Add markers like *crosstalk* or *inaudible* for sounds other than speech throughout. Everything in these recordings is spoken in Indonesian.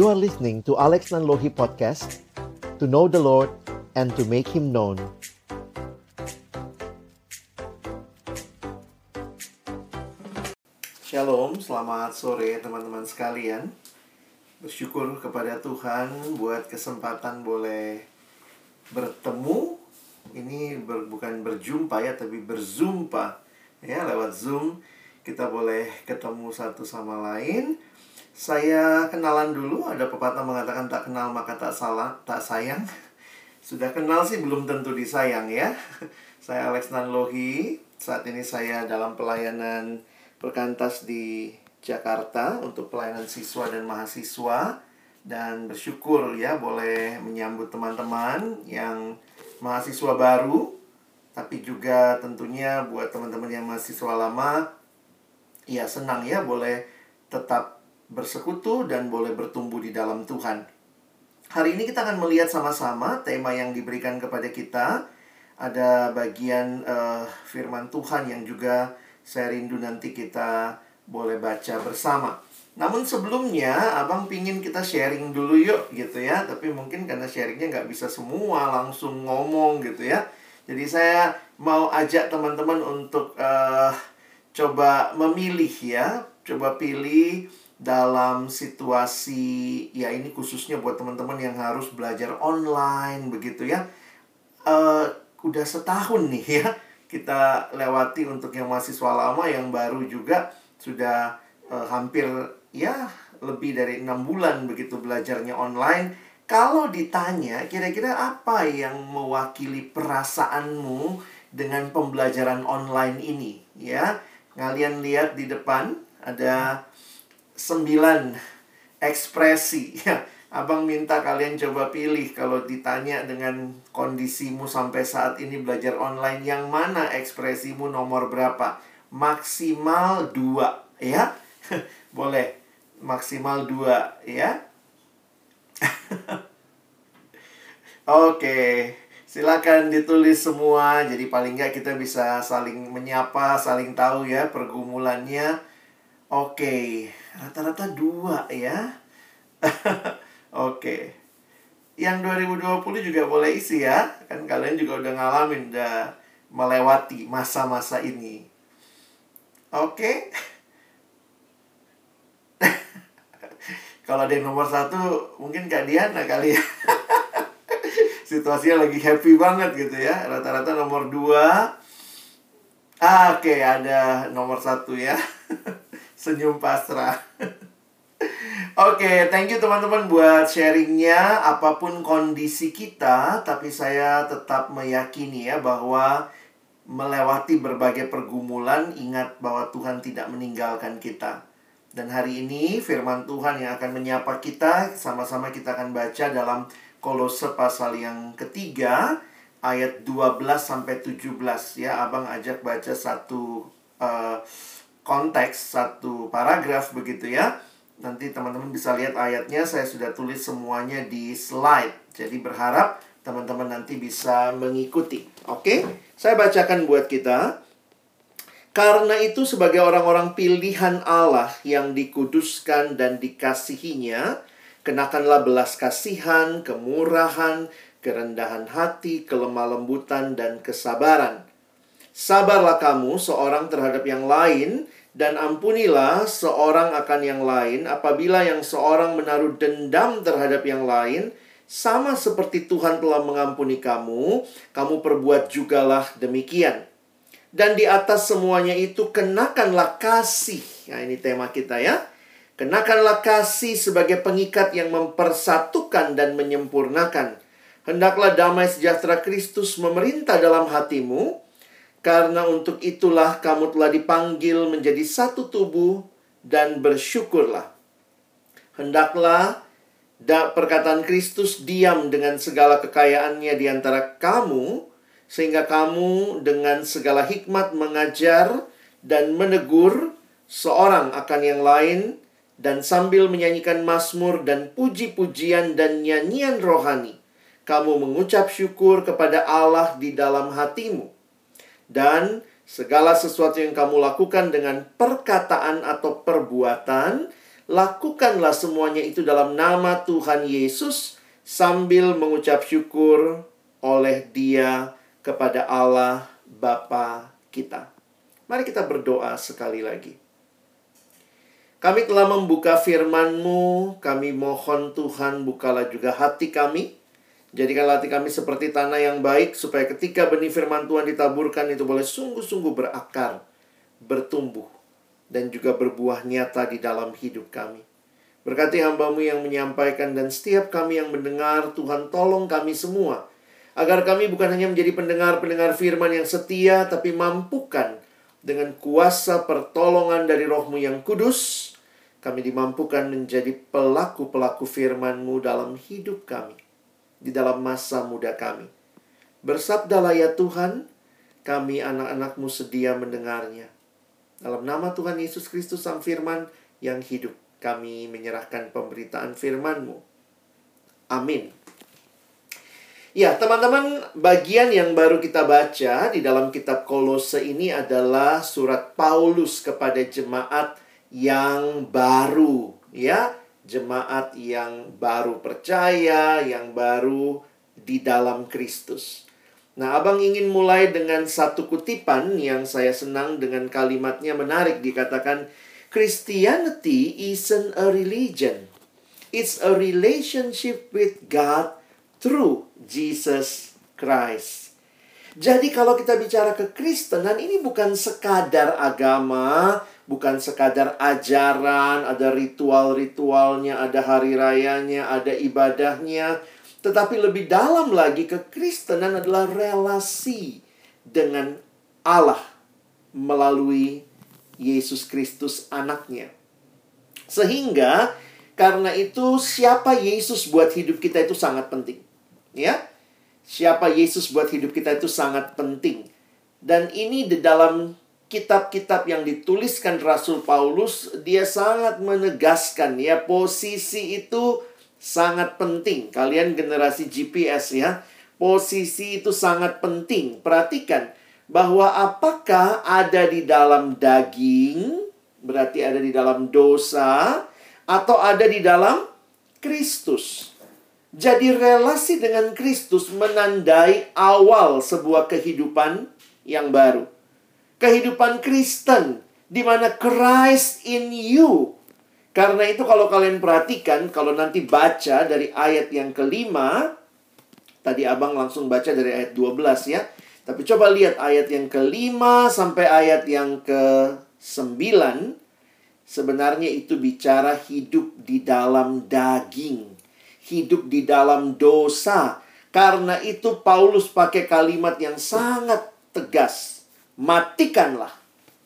You are listening to Alex Nanlohi Podcast To know the Lord and to make Him known. Shalom, selamat sore teman-teman sekalian. Bersyukur kepada Tuhan buat kesempatan boleh bertemu. Ini ber, bukan berjumpa ya, tapi berzumpa. Ya, lewat Zoom kita boleh ketemu satu sama lain Saya kenalan dulu, ada pepatah mengatakan tak kenal maka tak salah, tak sayang. *laughs* Sudah kenal sih belum tentu disayang ya. *laughs* Saya Alex Nanlohi. Saat ini saya dalam pelayanan perkantas di Jakarta untuk pelayanan siswa dan mahasiswa. Dan bersyukur ya boleh menyambut teman-teman yang mahasiswa baru. Tapi juga tentunya buat teman-teman yang mahasiswa lama ya senang ya boleh tetap bersekutu dan boleh bertumbuh di dalam Tuhan. Hari ini kita akan melihat sama-sama tema yang diberikan kepada kita ada bagian uh, firman Tuhan yang juga saya rindu nanti kita boleh baca bersama. Namun sebelumnya, abang pingin kita sharing dulu yuk gitu ya. Tapi mungkin karena sharingnya nggak bisa semua langsung ngomong gitu ya. Jadi saya mau ajak teman-teman untuk uh, coba memilih ya. Coba pilih dalam situasi ya ini khususnya buat teman-teman yang harus belajar online begitu ya. Uh, udah setahun nih ya kita lewati untuk yang mahasiswa lama yang baru juga sudah uh, hampir ya lebih dari enam bulan begitu belajarnya online. Kalau ditanya kira-kira apa yang mewakili perasaanmu dengan pembelajaran online ini ya kalian lihat di depan ada sembilan ekspresi ya Abang minta kalian coba pilih kalau ditanya dengan kondisimu sampai saat ini belajar online yang mana ekspresimu nomor berapa? Maksimal dua, ya? *laughs* Boleh. Maksimal dua, ya? *laughs* Oke, silakan ditulis semua. Jadi paling nggak kita bisa saling menyapa, saling tahu ya pergumulannya. Oke, rata-rata dua ya. *laughs* Oke. Yang 2020 juga boleh isi ya. Kan kalian juga udah ngalamin, udah melewati masa-masa ini. Oke. *laughs* Kalau ada yang nomor satu, mungkin Kak Diana kali ya. *laughs* Situasinya lagi happy banget gitu ya. Rata-rata nomor dua. Ah, Oke, ada nomor satu ya. Senyum pasrah. *laughs* Oke, okay, thank you teman-teman buat sharingnya. Apa pun kondisi kita, tapi saya tetap meyakini ya bahwa melewati berbagai pergumulan, ingat bahwa Tuhan tidak meninggalkan kita. Dan hari ini firman Tuhan yang akan menyapa kita, sama-sama kita akan baca dalam Kolose pasal yang ketiga, ayat 12 sampai 17 ya. Abang ajak baca satu uh, konteks, satu paragraf begitu ya Nanti teman-teman bisa lihat ayatnya saya sudah tulis semuanya di slide. Jadi berharap teman-teman nanti bisa mengikuti. Oke? Saya bacakan buat kita. Karena itu sebagai orang-orang pilihan Allah yang dikuduskan dan dikasihinya, kenakanlah belas kasihan, kemurahan, kerendahan hati, kelemah lembutan, dan kesabaran. Sabarlah kamu seorang terhadap yang lain, dan ampunilah seorang akan yang lain apabila yang seorang menaruh dendam terhadap yang lain, sama seperti Tuhan telah mengampuni kamu, kamu perbuat jugalah demikian. Dan di atas semuanya itu kenakanlah kasih. Nah, ini tema kita ya. Kenakanlah kasih sebagai pengikat yang mempersatukan dan menyempurnakan. Hendaklah damai sejahtera Kristus memerintah dalam hatimu, karena untuk itulah kamu telah dipanggil menjadi satu tubuh dan bersyukurlah. Hendaklah da perkataan Kristus diam dengan segala kekayaannya di antara kamu, sehingga kamu dengan segala hikmat mengajar dan menegur seorang akan yang lain, dan sambil menyanyikan mazmur dan puji-pujian dan nyanyian rohani, kamu mengucap syukur kepada Allah di dalam hatimu dan segala sesuatu yang kamu lakukan dengan perkataan atau perbuatan, lakukanlah semuanya itu dalam nama Tuhan Yesus sambil mengucap syukur oleh Dia kepada Allah Bapa kita. Mari kita berdoa sekali lagi. Kami telah membuka firman-Mu, kami mohon Tuhan bukalah juga hati kami. Jadikanlah hati kami seperti tanah yang baik, supaya ketika benih firman Tuhan ditaburkan itu boleh sungguh-sungguh berakar, bertumbuh, dan juga berbuah nyata di dalam hidup kami. Berkati hambamu yang menyampaikan dan setiap kami yang mendengar, Tuhan tolong kami semua. Agar kami bukan hanya menjadi pendengar-pendengar firman yang setia, tapi mampukan dengan kuasa pertolongan dari rohmu yang kudus, kami dimampukan menjadi pelaku-pelaku firman-Mu dalam hidup kami, di dalam masa muda kami. Bersabdalah ya Tuhan, kami anak-anak-Mu sedia mendengarnya. Dalam nama Tuhan Yesus Kristus Sang Firman yang hidup, kami menyerahkan pemberitaan firman-Mu. Amin. Ya, teman-teman, bagian yang baru kita baca di dalam kitab Kolose ini adalah surat Paulus kepada jemaat yang baru, ya, jemaat yang baru percaya, yang baru di dalam Kristus. Nah, Abang ingin mulai dengan satu kutipan yang saya senang dengan kalimatnya menarik dikatakan Christianity isn't a religion. It's a relationship with God through Jesus Christ. Jadi kalau kita bicara kekristenan ini bukan sekadar agama, bukan sekadar ajaran, ada ritual-ritualnya, ada hari rayanya, ada ibadahnya, tetapi lebih dalam lagi kekristenan adalah relasi dengan Allah melalui Yesus Kristus anaknya. Sehingga karena itu siapa Yesus buat hidup kita itu sangat penting. Ya. Siapa Yesus buat hidup kita itu sangat penting. Dan ini di dalam kitab-kitab yang dituliskan Rasul Paulus, dia sangat menegaskan ya posisi itu sangat penting. Kalian generasi GPS ya, posisi itu sangat penting. Perhatikan bahwa apakah ada di dalam daging, berarti ada di dalam dosa, atau ada di dalam Kristus. Jadi relasi dengan Kristus menandai awal sebuah kehidupan yang baru kehidupan Kristen di mana Christ in you. Karena itu kalau kalian perhatikan, kalau nanti baca dari ayat yang kelima, tadi abang langsung baca dari ayat 12 ya. Tapi coba lihat ayat yang kelima sampai ayat yang ke sembilan. Sebenarnya itu bicara hidup di dalam daging. Hidup di dalam dosa. Karena itu Paulus pakai kalimat yang sangat tegas matikanlah.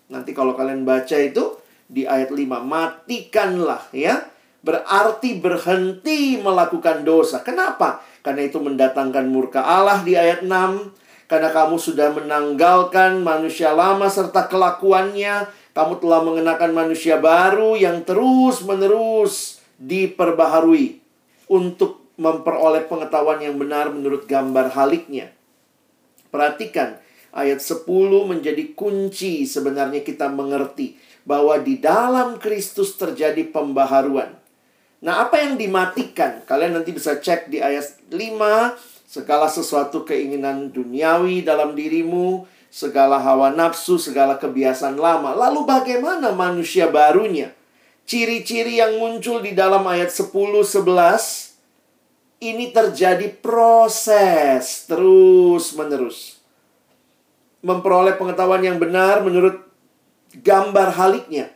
Nanti kalau kalian baca itu di ayat 5, matikanlah ya. Berarti berhenti melakukan dosa. Kenapa? Karena itu mendatangkan murka Allah di ayat 6. Karena kamu sudah menanggalkan manusia lama serta kelakuannya. Kamu telah mengenakan manusia baru yang terus-menerus diperbaharui. Untuk memperoleh pengetahuan yang benar menurut gambar haliknya. Perhatikan, ayat 10 menjadi kunci sebenarnya kita mengerti bahwa di dalam Kristus terjadi pembaharuan. Nah, apa yang dimatikan? Kalian nanti bisa cek di ayat 5, segala sesuatu keinginan duniawi dalam dirimu, segala hawa nafsu, segala kebiasaan lama. Lalu bagaimana manusia barunya? Ciri-ciri yang muncul di dalam ayat 10 11 ini terjadi proses terus menerus memperoleh pengetahuan yang benar menurut gambar haliknya.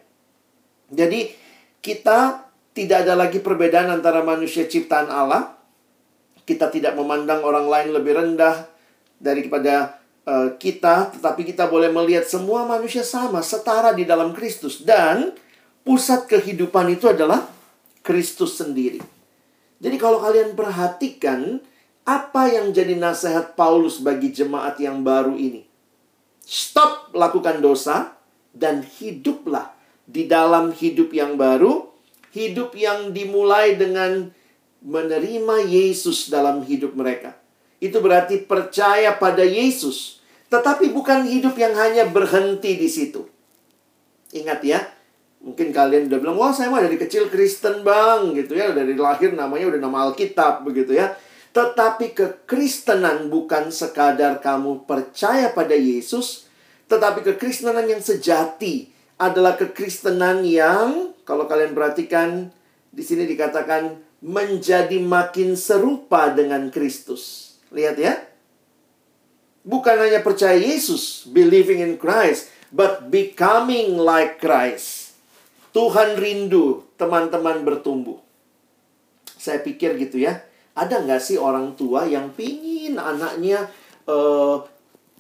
Jadi kita tidak ada lagi perbedaan antara manusia ciptaan Allah. Kita tidak memandang orang lain lebih rendah daripada uh, kita, tetapi kita boleh melihat semua manusia sama, setara di dalam Kristus dan pusat kehidupan itu adalah Kristus sendiri. Jadi kalau kalian perhatikan apa yang jadi nasihat Paulus bagi jemaat yang baru ini? Stop lakukan dosa dan hiduplah di dalam hidup yang baru, hidup yang dimulai dengan menerima Yesus dalam hidup mereka. Itu berarti percaya pada Yesus, tetapi bukan hidup yang hanya berhenti di situ. Ingat ya, Mungkin kalian udah bilang, wah saya mah dari kecil Kristen bang, gitu ya. Dari lahir namanya udah nama Alkitab, begitu ya. Tetapi kekristenan bukan sekadar kamu percaya pada Yesus, tetapi kekristenan yang sejati adalah kekristenan yang, kalau kalian perhatikan, di sini dikatakan menjadi makin serupa dengan Kristus. Lihat ya. Bukan hanya percaya Yesus, believing in Christ, but becoming like Christ. Tuhan rindu teman-teman bertumbuh. Saya pikir gitu ya. Ada nggak sih orang tua yang pingin anaknya uh,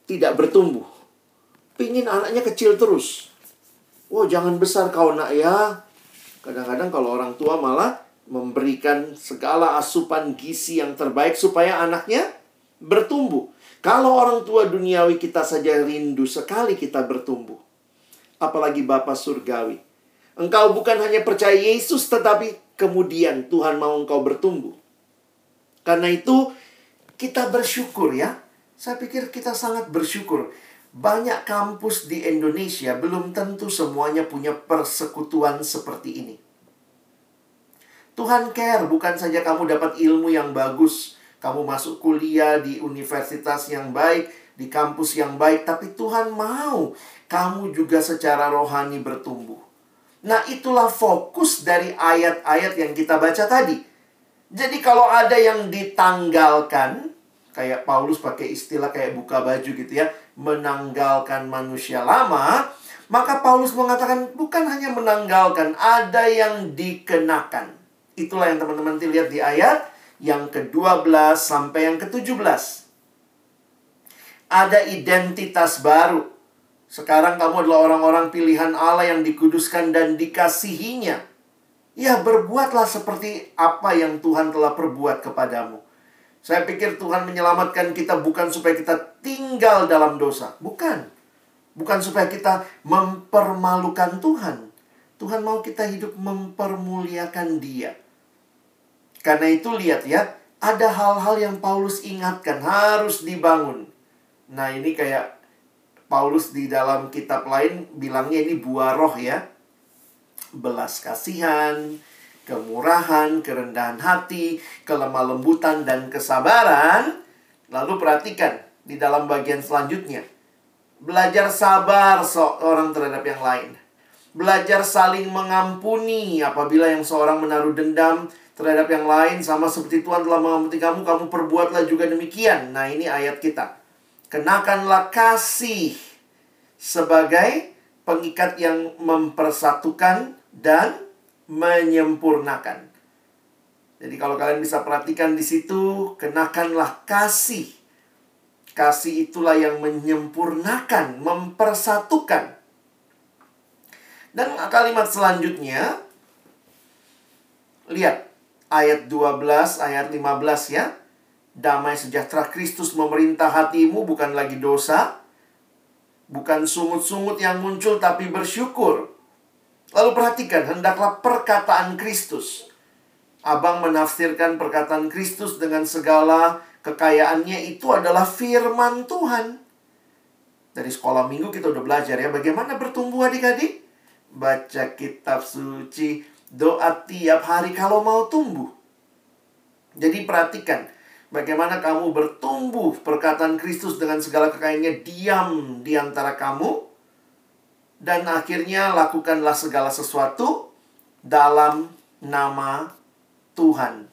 tidak bertumbuh? Pingin anaknya kecil terus. Wah, jangan besar kau nak ya. Kadang-kadang kalau orang tua malah memberikan segala asupan gizi yang terbaik supaya anaknya bertumbuh. Kalau orang tua duniawi kita saja rindu sekali kita bertumbuh. Apalagi Bapa Surgawi. Engkau bukan hanya percaya Yesus tetapi kemudian Tuhan mau engkau bertumbuh. Karena itu kita bersyukur ya. Saya pikir kita sangat bersyukur. Banyak kampus di Indonesia belum tentu semuanya punya persekutuan seperti ini. Tuhan care bukan saja kamu dapat ilmu yang bagus, kamu masuk kuliah di universitas yang baik, di kampus yang baik, tapi Tuhan mau kamu juga secara rohani bertumbuh. Nah, itulah fokus dari ayat-ayat yang kita baca tadi. Jadi kalau ada yang ditanggalkan, kayak Paulus pakai istilah kayak buka baju gitu ya, menanggalkan manusia lama, maka Paulus mengatakan bukan hanya menanggalkan, ada yang dikenakan. Itulah yang teman-teman lihat di ayat yang ke-12 sampai yang ke-17. Ada identitas baru. Sekarang kamu adalah orang-orang pilihan Allah yang dikuduskan dan dikasihinya. Ya, berbuatlah seperti apa yang Tuhan telah perbuat kepadamu. Saya pikir Tuhan menyelamatkan kita bukan supaya kita tinggal dalam dosa. Bukan. Bukan supaya kita mempermalukan Tuhan. Tuhan mau kita hidup mempermuliakan dia. Karena itu lihat ya, ada hal-hal yang Paulus ingatkan harus dibangun. Nah, ini kayak Paulus di dalam kitab lain bilangnya ini buah roh ya. Belas kasihan, kemurahan, kerendahan hati, kelemah lembutan dan kesabaran. Lalu perhatikan di dalam bagian selanjutnya. Belajar sabar seorang terhadap yang lain. Belajar saling mengampuni apabila yang seorang menaruh dendam terhadap yang lain sama seperti Tuhan telah mengampuni kamu, kamu perbuatlah juga demikian. Nah, ini ayat kita. Kenakanlah kasih sebagai pengikat yang mempersatukan dan menyempurnakan. Jadi kalau kalian bisa perhatikan di situ, kenakanlah kasih. Kasih itulah yang menyempurnakan, mempersatukan. Dan kalimat selanjutnya, lihat, ayat 12, ayat 15 ya. Damai sejahtera Kristus memerintah hatimu bukan lagi dosa, bukan sungut-sungut yang muncul tapi bersyukur. Lalu perhatikan, hendaklah perkataan Kristus. Abang menafsirkan perkataan Kristus dengan segala kekayaannya itu adalah firman Tuhan. Dari sekolah minggu kita udah belajar ya bagaimana bertumbuh adik-adik. Baca kitab suci, doa tiap hari kalau mau tumbuh. Jadi perhatikan bagaimana kamu bertumbuh perkataan Kristus dengan segala kekayaannya diam di antara kamu dan akhirnya lakukanlah segala sesuatu dalam nama Tuhan.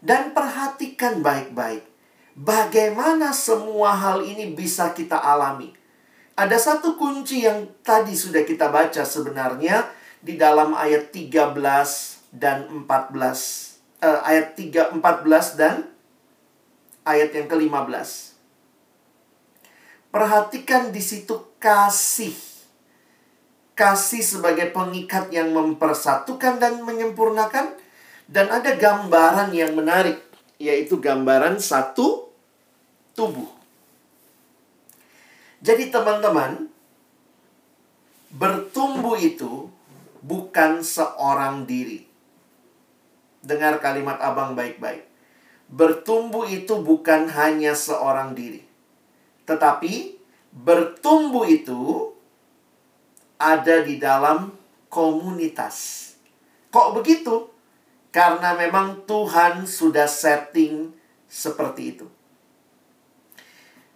Dan perhatikan baik-baik bagaimana semua hal ini bisa kita alami. Ada satu kunci yang tadi sudah kita baca sebenarnya di dalam ayat 13 dan 14 uh, ayat 3 14 dan ayat yang ke-15. Perhatikan di situ kasih. Kasih sebagai pengikat yang mempersatukan dan menyempurnakan dan ada gambaran yang menarik yaitu gambaran satu tubuh. Jadi teman-teman, bertumbuh itu bukan seorang diri. Dengar kalimat abang baik-baik. Bertumbuh itu bukan hanya seorang diri. Tetapi bertumbuh itu ada di dalam komunitas. Kok begitu? Karena memang Tuhan sudah setting seperti itu.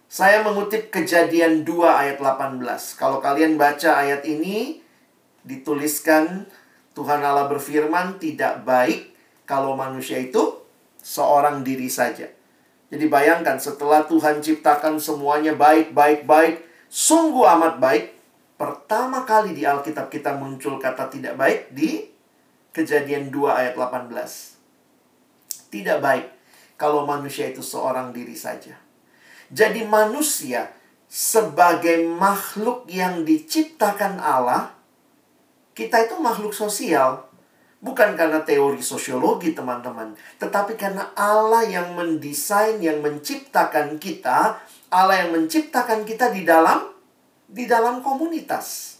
Saya mengutip kejadian 2 ayat 18. Kalau kalian baca ayat ini, dituliskan Tuhan Allah berfirman tidak baik kalau manusia itu seorang diri saja. Jadi bayangkan setelah Tuhan ciptakan semuanya baik, baik, baik, sungguh amat baik. Pertama kali di Alkitab kita muncul kata tidak baik di kejadian 2 ayat 18. Tidak baik kalau manusia itu seorang diri saja. Jadi manusia sebagai makhluk yang diciptakan Allah, kita itu makhluk sosial. Bukan karena teori sosiologi teman-teman, tetapi karena Allah yang mendesain, yang menciptakan kita, Allah yang menciptakan kita di dalam di dalam komunitas.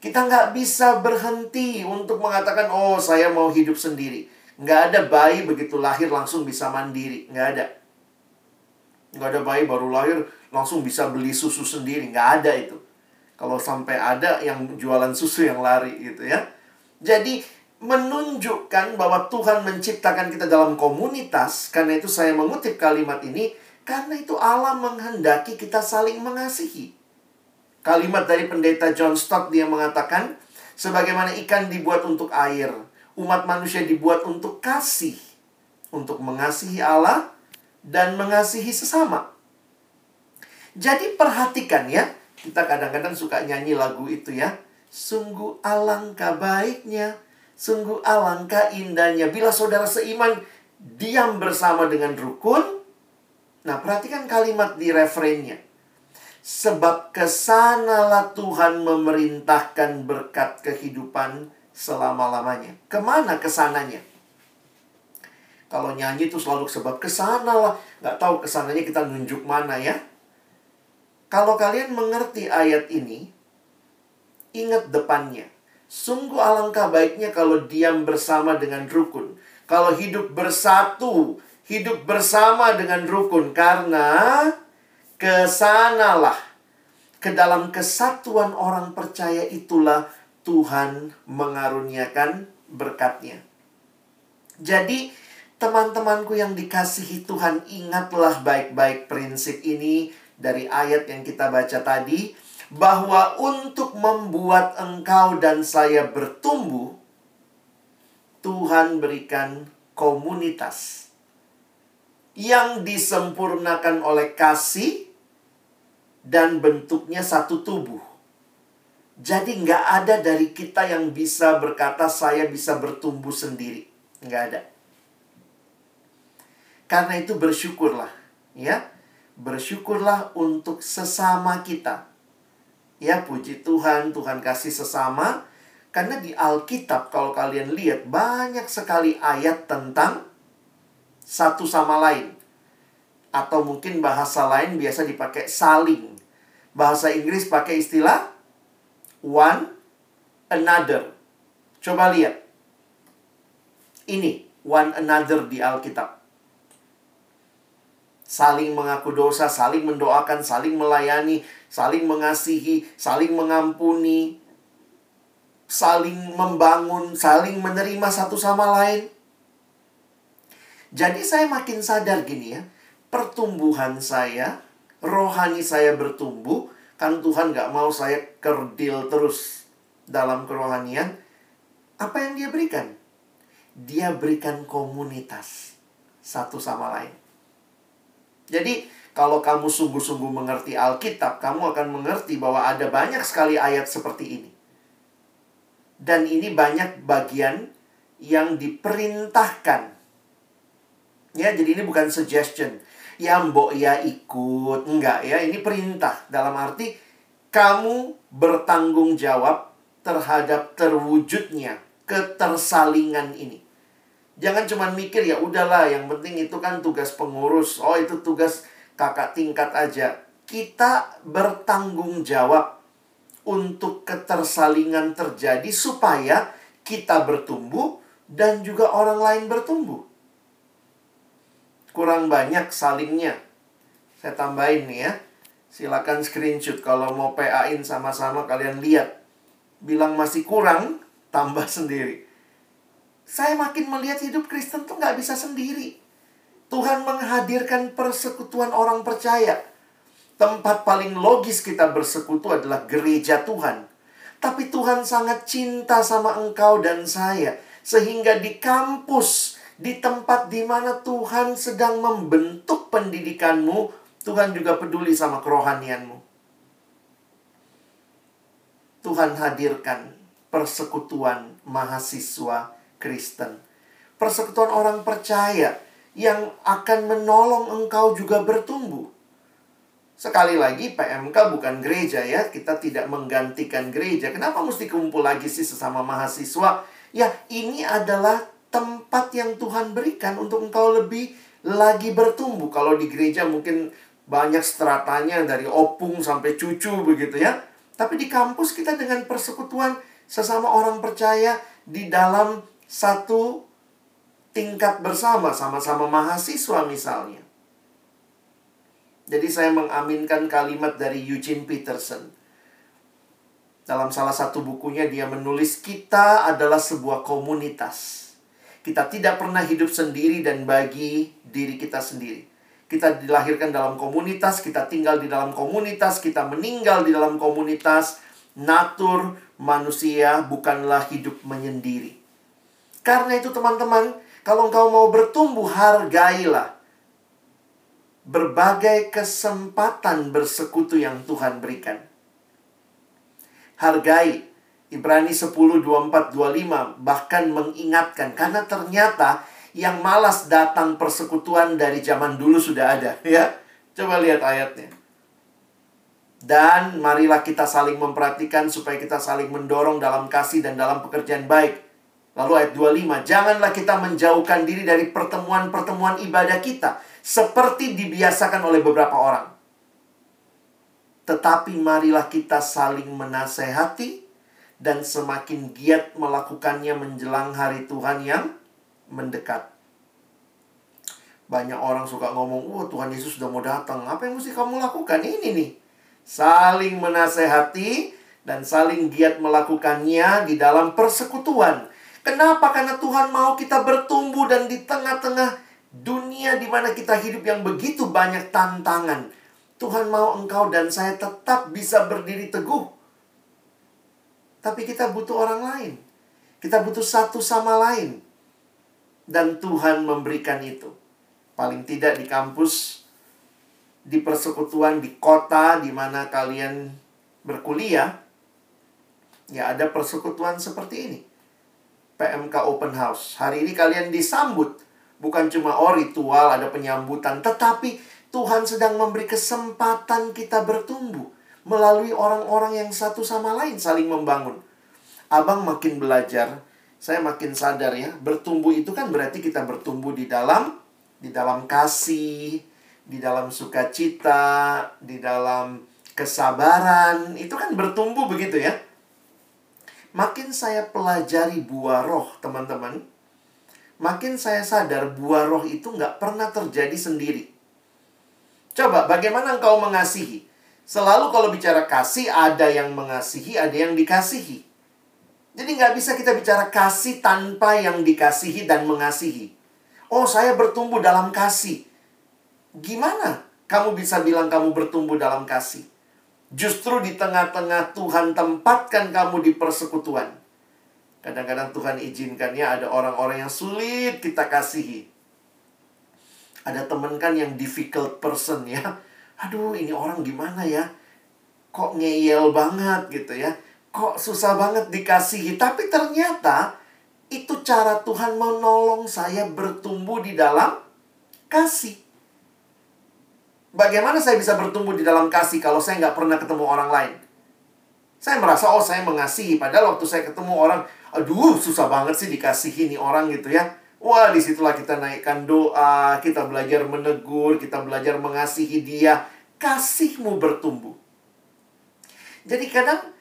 Kita nggak bisa berhenti untuk mengatakan, oh saya mau hidup sendiri. Nggak ada bayi begitu lahir langsung bisa mandiri. Nggak ada. Nggak ada bayi baru lahir langsung bisa beli susu sendiri. Nggak ada itu. Kalau sampai ada yang jualan susu yang lari gitu ya. Jadi menunjukkan bahwa Tuhan menciptakan kita dalam komunitas. Karena itu saya mengutip kalimat ini. Karena itu Allah menghendaki kita saling mengasihi. Kalimat dari pendeta John Stott dia mengatakan, sebagaimana ikan dibuat untuk air, umat manusia dibuat untuk kasih, untuk mengasihi Allah dan mengasihi sesama. Jadi perhatikan ya, kita kadang-kadang suka nyanyi lagu itu ya. Sungguh alangkah baiknya, sungguh alangkah indahnya. Bila saudara seiman diam bersama dengan rukun. Nah, perhatikan kalimat di refrainnya. Sebab ke sanalah Tuhan memerintahkan berkat kehidupan selama-lamanya. Ke mana ke sananya? Kalau nyanyi itu selalu sebab ke sanalah. Nggak tahu ke sananya kita nunjuk mana ya. Kalau kalian mengerti ayat ini, ingat depannya. Sungguh alangkah baiknya kalau diam bersama dengan rukun. Kalau hidup bersatu, hidup bersama dengan rukun. Karena ke sanalah. Ke dalam kesatuan orang percaya itulah Tuhan mengaruniakan berkatnya. Jadi, teman-temanku yang dikasihi Tuhan, ingatlah baik-baik prinsip ini dari ayat yang kita baca tadi bahwa untuk membuat engkau dan saya bertumbuh Tuhan berikan komunitas yang disempurnakan oleh kasih dan bentuknya satu tubuh. Jadi nggak ada dari kita yang bisa berkata saya bisa bertumbuh sendiri. Nggak ada. Karena itu bersyukurlah. Ya, bersyukurlah untuk sesama kita. Ya, puji Tuhan, Tuhan kasih sesama. Karena di Alkitab kalau kalian lihat banyak sekali ayat tentang satu sama lain. Atau mungkin bahasa lain biasa dipakai saling. Bahasa Inggris pakai istilah one another. Coba lihat. Ini one another di Alkitab saling mengaku dosa, saling mendoakan, saling melayani, saling mengasihi, saling mengampuni, saling membangun, saling menerima satu sama lain. Jadi saya makin sadar gini ya, pertumbuhan saya, rohani saya bertumbuh, kan Tuhan gak mau saya kerdil terus dalam kerohanian. Apa yang dia berikan? Dia berikan komunitas satu sama lain. Jadi, kalau kamu sungguh-sungguh mengerti Alkitab, kamu akan mengerti bahwa ada banyak sekali ayat seperti ini. Dan ini banyak bagian yang diperintahkan. Ya, jadi ini bukan suggestion. Ya, mbok ya ikut. Enggak ya, ini perintah. Dalam arti, kamu bertanggung jawab terhadap terwujudnya ketersalingan ini. Jangan cuma mikir ya udahlah yang penting itu kan tugas pengurus. Oh itu tugas kakak tingkat aja. Kita bertanggung jawab untuk ketersalingan terjadi supaya kita bertumbuh dan juga orang lain bertumbuh. Kurang banyak salingnya. Saya tambahin nih ya. Silakan screenshot kalau mau PA-in sama-sama kalian lihat. bilang masih kurang, tambah sendiri. Saya makin melihat hidup Kristen tuh nggak bisa sendiri. Tuhan menghadirkan persekutuan orang percaya. Tempat paling logis kita bersekutu adalah gereja Tuhan. Tapi Tuhan sangat cinta sama engkau dan saya. Sehingga di kampus, di tempat di mana Tuhan sedang membentuk pendidikanmu, Tuhan juga peduli sama kerohanianmu. Tuhan hadirkan persekutuan mahasiswa Kristen. Persekutuan orang percaya yang akan menolong engkau juga bertumbuh. Sekali lagi PMK bukan gereja ya, kita tidak menggantikan gereja. Kenapa mesti kumpul lagi sih sesama mahasiswa? Ya, ini adalah tempat yang Tuhan berikan untuk engkau lebih lagi bertumbuh. Kalau di gereja mungkin banyak stratanya dari opung sampai cucu begitu ya. Tapi di kampus kita dengan persekutuan sesama orang percaya di dalam satu tingkat bersama, sama-sama mahasiswa misalnya. Jadi saya mengaminkan kalimat dari Eugene Peterson. Dalam salah satu bukunya dia menulis kita adalah sebuah komunitas. Kita tidak pernah hidup sendiri dan bagi diri kita sendiri. Kita dilahirkan dalam komunitas, kita tinggal di dalam komunitas, kita meninggal di dalam komunitas. Natur manusia bukanlah hidup menyendiri. Karena itu teman-teman, kalau engkau mau bertumbuh, hargailah berbagai kesempatan bersekutu yang Tuhan berikan. Hargai Ibrani 10, 24, 25 bahkan mengingatkan karena ternyata yang malas datang persekutuan dari zaman dulu sudah ada *laughs* ya. Coba lihat ayatnya. Dan marilah kita saling memperhatikan supaya kita saling mendorong dalam kasih dan dalam pekerjaan baik. Lalu ayat 25, janganlah kita menjauhkan diri dari pertemuan-pertemuan ibadah kita seperti dibiasakan oleh beberapa orang. Tetapi marilah kita saling menasehati dan semakin giat melakukannya menjelang hari Tuhan yang mendekat. Banyak orang suka ngomong, "Wah, oh, Tuhan Yesus sudah mau datang. Apa yang mesti kamu lakukan?" Ini nih. Saling menasehati dan saling giat melakukannya di dalam persekutuan. Kenapa? Karena Tuhan mau kita bertumbuh dan di tengah-tengah dunia di mana kita hidup yang begitu banyak tantangan. Tuhan mau engkau dan saya tetap bisa berdiri teguh. Tapi kita butuh orang lain. Kita butuh satu sama lain. Dan Tuhan memberikan itu. Paling tidak di kampus, di persekutuan, di kota di mana kalian berkuliah, ya ada persekutuan seperti ini. PMK Open House. Hari ini kalian disambut Bukan cuma oh ritual, ada penyambutan. Tetapi Tuhan sedang memberi kesempatan kita bertumbuh. Melalui orang-orang yang satu sama lain saling membangun. Abang makin belajar, saya makin sadar ya. Bertumbuh itu kan berarti kita bertumbuh di dalam di dalam kasih, di dalam sukacita, di dalam kesabaran. Itu kan bertumbuh begitu ya. Makin saya pelajari buah roh, teman-teman, makin saya sadar buah roh itu nggak pernah terjadi sendiri. Coba, bagaimana engkau mengasihi? Selalu kalau bicara kasih, ada yang mengasihi, ada yang dikasihi. Jadi nggak bisa kita bicara kasih tanpa yang dikasihi dan mengasihi. Oh, saya bertumbuh dalam kasih. Gimana kamu bisa bilang kamu bertumbuh dalam kasih? Justru di tengah-tengah Tuhan tempatkan kamu di persekutuan. Kadang-kadang Tuhan izinkannya ada orang-orang yang sulit kita kasihi. Ada teman kan yang difficult person ya. Aduh, ini orang gimana ya? Kok ngeyel banget gitu ya. Kok susah banget dikasihi. Tapi ternyata itu cara Tuhan menolong saya bertumbuh di dalam kasih. Bagaimana saya bisa bertumbuh di dalam kasih kalau saya nggak pernah ketemu orang lain? Saya merasa, oh saya mengasihi. Padahal waktu saya ketemu orang, aduh susah banget sih dikasihi nih orang gitu ya. Wah, di situlah kita naikkan doa, kita belajar menegur, kita belajar mengasihi dia. Kasihmu bertumbuh. Jadi kadang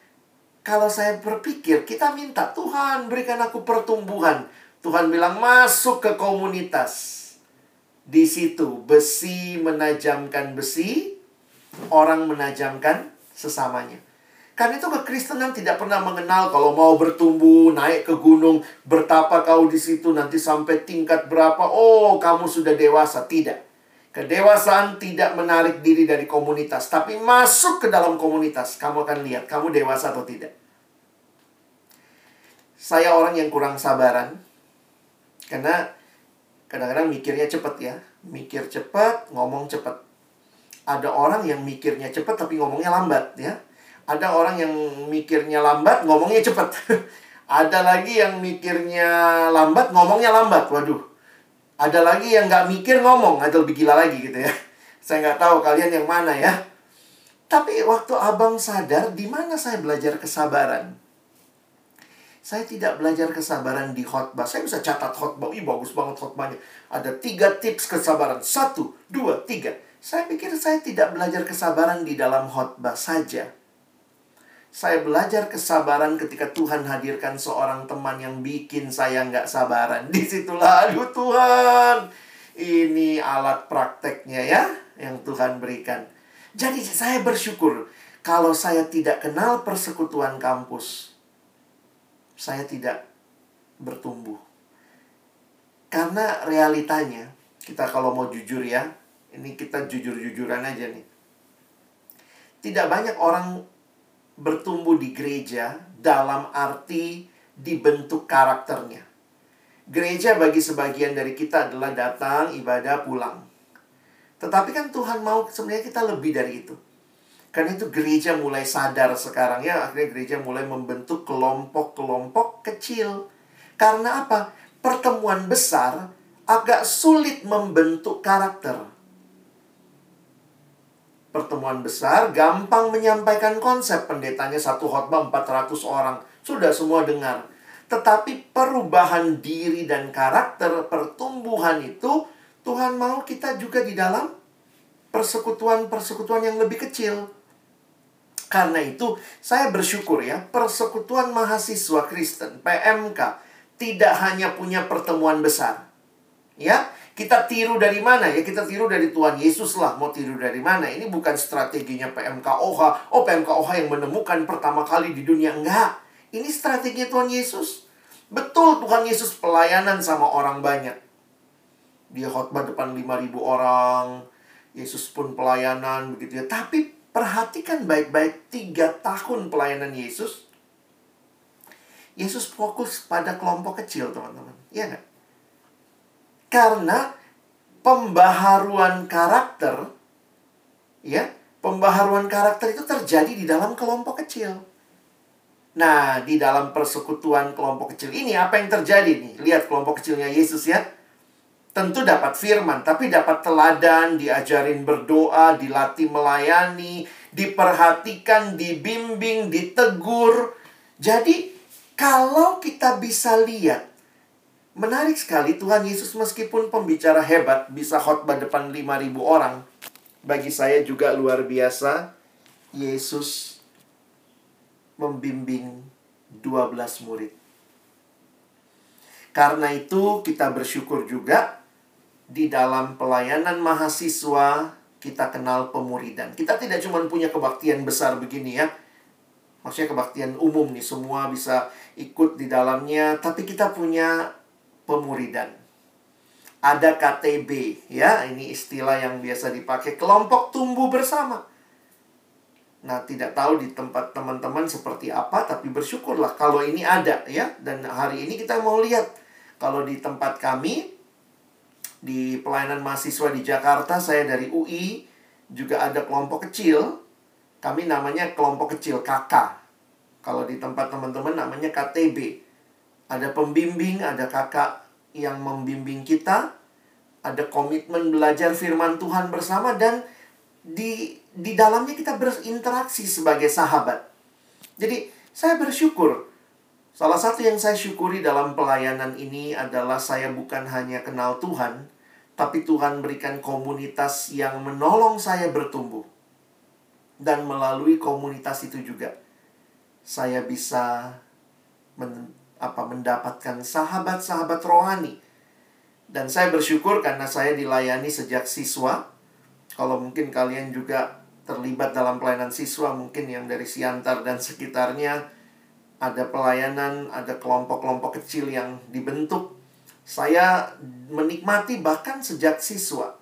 kalau saya berpikir, kita minta, Tuhan berikan aku pertumbuhan. Tuhan bilang, masuk ke komunitas. Di situ, besi menajamkan besi, orang menajamkan sesamanya. Karena itu kekristenan tidak pernah mengenal kalau mau bertumbuh, naik ke gunung, bertapa kau di situ nanti sampai tingkat berapa, oh kamu sudah dewasa. Tidak. Kedewasaan tidak menarik diri dari komunitas, tapi masuk ke dalam komunitas. Kamu akan lihat kamu dewasa atau tidak. Saya orang yang kurang sabaran. Karena kadang-kadang mikirnya cepat ya. Mikir cepat, ngomong cepat. Ada orang yang mikirnya cepat tapi ngomongnya lambat ya ada orang yang mikirnya lambat, ngomongnya cepat. *laughs* ada lagi yang mikirnya lambat, ngomongnya lambat. Waduh. Ada lagi yang nggak mikir ngomong, atau lebih gila lagi gitu ya. *laughs* Saya nggak tahu kalian yang mana ya. Tapi waktu abang sadar, di mana saya belajar kesabaran? Saya tidak belajar kesabaran di khotbah. Saya bisa catat khotbah. Ih, bagus banget khotbahnya. Ada tiga tips kesabaran. Satu, dua, tiga. Saya pikir saya tidak belajar kesabaran di dalam khotbah saja. Saya belajar kesabaran ketika Tuhan hadirkan seorang teman yang bikin saya nggak sabaran. *laughs* Di situlah, aduh Tuhan, ini alat prakteknya ya, yang Tuhan berikan. Jadi saya bersyukur kalau saya tidak kenal persekutuan kampus, saya tidak bertumbuh. Karena realitanya, kita kalau mau jujur ya, ini kita jujur-jujuran aja nih. Tidak banyak orang bertumbuh di gereja dalam arti dibentuk karakternya. Gereja bagi sebagian dari kita adalah datang, ibadah, pulang. Tetapi kan Tuhan mau sebenarnya kita lebih dari itu. Karena itu gereja mulai sadar sekarang ya, akhirnya gereja mulai membentuk kelompok-kelompok kecil. Karena apa? Pertemuan besar agak sulit membentuk karakter pertemuan besar, gampang menyampaikan konsep. Pendetanya satu khotbah 400 orang. Sudah semua dengar. Tetapi perubahan diri dan karakter, pertumbuhan itu, Tuhan mau kita juga di dalam persekutuan-persekutuan yang lebih kecil. Karena itu, saya bersyukur ya, persekutuan mahasiswa Kristen, PMK, tidak hanya punya pertemuan besar. Ya, kita tiru dari mana ya? Kita tiru dari Tuhan Yesus lah. Mau tiru dari mana? Ini bukan strateginya PMKOH. Oh, PMKOH yang menemukan pertama kali di dunia. Enggak. Ini strategi Tuhan Yesus. Betul Tuhan Yesus pelayanan sama orang banyak. Dia khotbah depan 5000 orang. Yesus pun pelayanan begitu ya. Tapi perhatikan baik-baik tiga tahun pelayanan Yesus. Yesus fokus pada kelompok kecil, teman-teman. Iya nggak? Karena pembaharuan karakter ya, pembaharuan karakter itu terjadi di dalam kelompok kecil. Nah, di dalam persekutuan kelompok kecil ini apa yang terjadi nih? Lihat kelompok kecilnya Yesus ya. Tentu dapat firman, tapi dapat teladan, diajarin berdoa, dilatih melayani, diperhatikan, dibimbing, ditegur. Jadi, kalau kita bisa lihat Menarik sekali Tuhan Yesus meskipun pembicara hebat bisa khotbah depan 5000 orang. Bagi saya juga luar biasa Yesus membimbing 12 murid. Karena itu kita bersyukur juga di dalam pelayanan mahasiswa kita kenal pemuridan. Kita tidak cuma punya kebaktian besar begini ya. Maksudnya kebaktian umum nih semua bisa ikut di dalamnya, tapi kita punya pemuridan. Ada KTB, ya, ini istilah yang biasa dipakai kelompok tumbuh bersama. Nah, tidak tahu di tempat teman-teman seperti apa, tapi bersyukurlah kalau ini ada, ya. Dan hari ini kita mau lihat kalau di tempat kami di pelayanan mahasiswa di Jakarta, saya dari UI juga ada kelompok kecil. Kami namanya kelompok kecil KK. Kalau di tempat teman-teman namanya KTB ada pembimbing, ada kakak yang membimbing kita, ada komitmen belajar firman Tuhan bersama dan di di dalamnya kita berinteraksi sebagai sahabat. Jadi, saya bersyukur. Salah satu yang saya syukuri dalam pelayanan ini adalah saya bukan hanya kenal Tuhan, tapi Tuhan berikan komunitas yang menolong saya bertumbuh. Dan melalui komunitas itu juga saya bisa apa mendapatkan sahabat-sahabat rohani. Dan saya bersyukur karena saya dilayani sejak siswa. Kalau mungkin kalian juga terlibat dalam pelayanan siswa mungkin yang dari Siantar dan sekitarnya ada pelayanan, ada kelompok-kelompok kecil yang dibentuk. Saya menikmati bahkan sejak siswa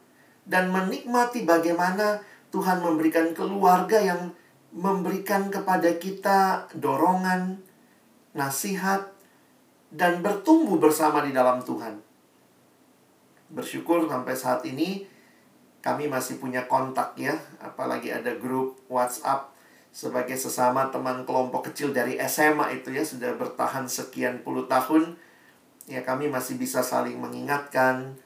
dan menikmati bagaimana Tuhan memberikan keluarga yang memberikan kepada kita dorongan, nasihat, dan bertumbuh bersama di dalam Tuhan. Bersyukur sampai saat ini kami masih punya kontak ya, apalagi ada grup WhatsApp sebagai sesama teman kelompok kecil dari SMA itu ya sudah bertahan sekian puluh tahun. Ya kami masih bisa saling mengingatkan.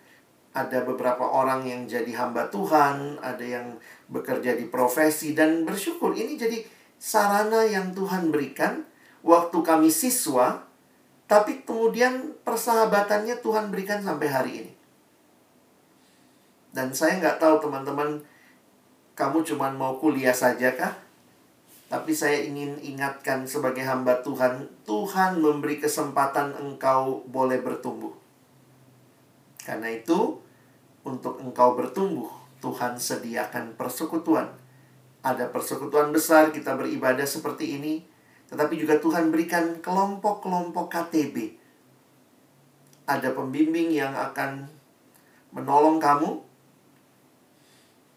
Ada beberapa orang yang jadi hamba Tuhan, ada yang bekerja di profesi dan bersyukur ini jadi sarana yang Tuhan berikan waktu kami siswa, tapi kemudian persahabatannya Tuhan berikan sampai hari ini. Dan saya nggak tahu teman-teman, kamu cuma mau kuliah saja kah? Tapi saya ingin ingatkan sebagai hamba Tuhan, Tuhan memberi kesempatan engkau boleh bertumbuh. Karena itu, untuk engkau bertumbuh, Tuhan sediakan persekutuan. Ada persekutuan besar, kita beribadah seperti ini. Tetapi juga Tuhan berikan kelompok-kelompok KTB. Ada pembimbing yang akan menolong kamu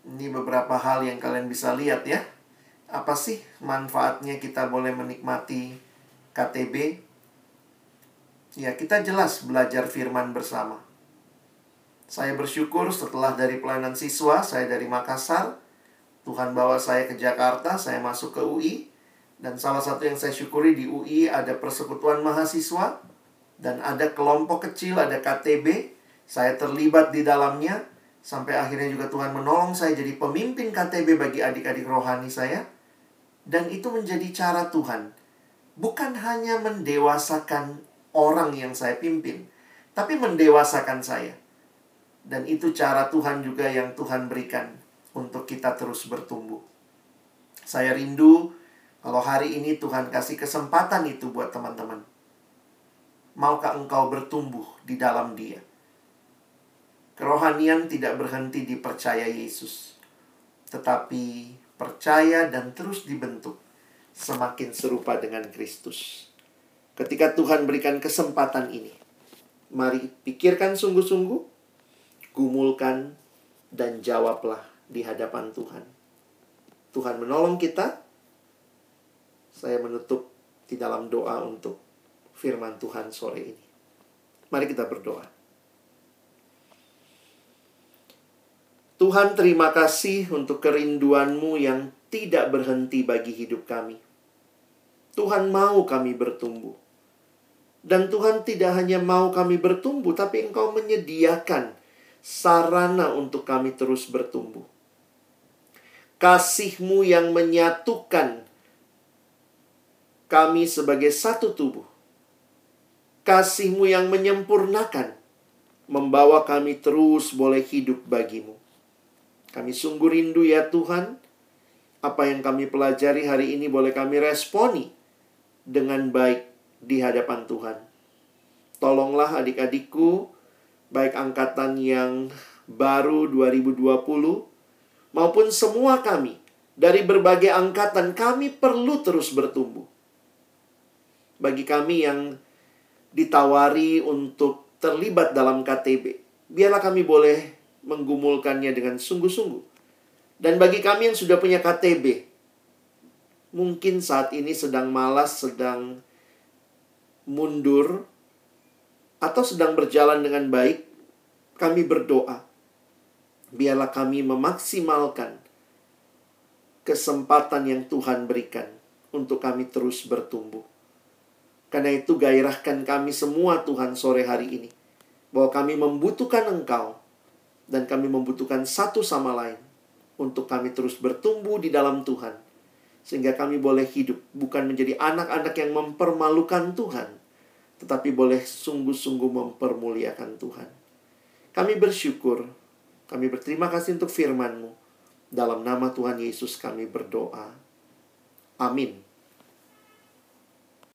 ini beberapa hal yang kalian bisa lihat ya. Apa sih manfaatnya kita boleh menikmati KTB? Ya, kita jelas belajar firman bersama. Saya bersyukur setelah dari pelayanan siswa, saya dari Makassar, Tuhan bawa saya ke Jakarta, saya masuk ke UI, dan salah satu yang saya syukuri di UI ada persekutuan mahasiswa, dan ada kelompok kecil, ada KTB, saya terlibat di dalamnya, Sampai akhirnya juga Tuhan menolong saya jadi pemimpin KTB bagi adik-adik rohani saya. Dan itu menjadi cara Tuhan. Bukan hanya mendewasakan orang yang saya pimpin. Tapi mendewasakan saya. Dan itu cara Tuhan juga yang Tuhan berikan untuk kita terus bertumbuh. Saya rindu kalau hari ini Tuhan kasih kesempatan itu buat teman-teman. Maukah engkau bertumbuh di dalam dia? Kerohanian tidak berhenti di percaya Yesus, tetapi percaya dan terus dibentuk semakin serupa dengan Kristus. Ketika Tuhan berikan kesempatan ini, mari pikirkan sungguh-sungguh, gumulkan, dan jawablah di hadapan Tuhan. Tuhan menolong kita. Saya menutup di dalam doa untuk firman Tuhan sore ini. Mari kita berdoa. Tuhan terima kasih untuk kerinduanmu yang tidak berhenti bagi hidup kami. Tuhan mau kami bertumbuh. Dan Tuhan tidak hanya mau kami bertumbuh, tapi Engkau menyediakan sarana untuk kami terus bertumbuh. Kasihmu yang menyatukan kami sebagai satu tubuh. Kasihmu yang menyempurnakan, membawa kami terus boleh hidup bagimu. Kami sungguh rindu ya Tuhan. Apa yang kami pelajari hari ini boleh kami responi dengan baik di hadapan Tuhan. Tolonglah adik-adikku, baik angkatan yang baru 2020 maupun semua kami dari berbagai angkatan kami perlu terus bertumbuh. Bagi kami yang ditawari untuk terlibat dalam KTB, biarlah kami boleh menggumulkannya dengan sungguh-sungguh. Dan bagi kami yang sudah punya KTB, mungkin saat ini sedang malas, sedang mundur, atau sedang berjalan dengan baik, kami berdoa. Biarlah kami memaksimalkan kesempatan yang Tuhan berikan untuk kami terus bertumbuh. Karena itu gairahkan kami semua Tuhan sore hari ini. Bahwa kami membutuhkan Engkau dan kami membutuhkan satu sama lain untuk kami terus bertumbuh di dalam Tuhan sehingga kami boleh hidup bukan menjadi anak-anak yang mempermalukan Tuhan tetapi boleh sungguh-sungguh mempermuliakan Tuhan. Kami bersyukur, kami berterima kasih untuk firman-Mu. Dalam nama Tuhan Yesus kami berdoa. Amin.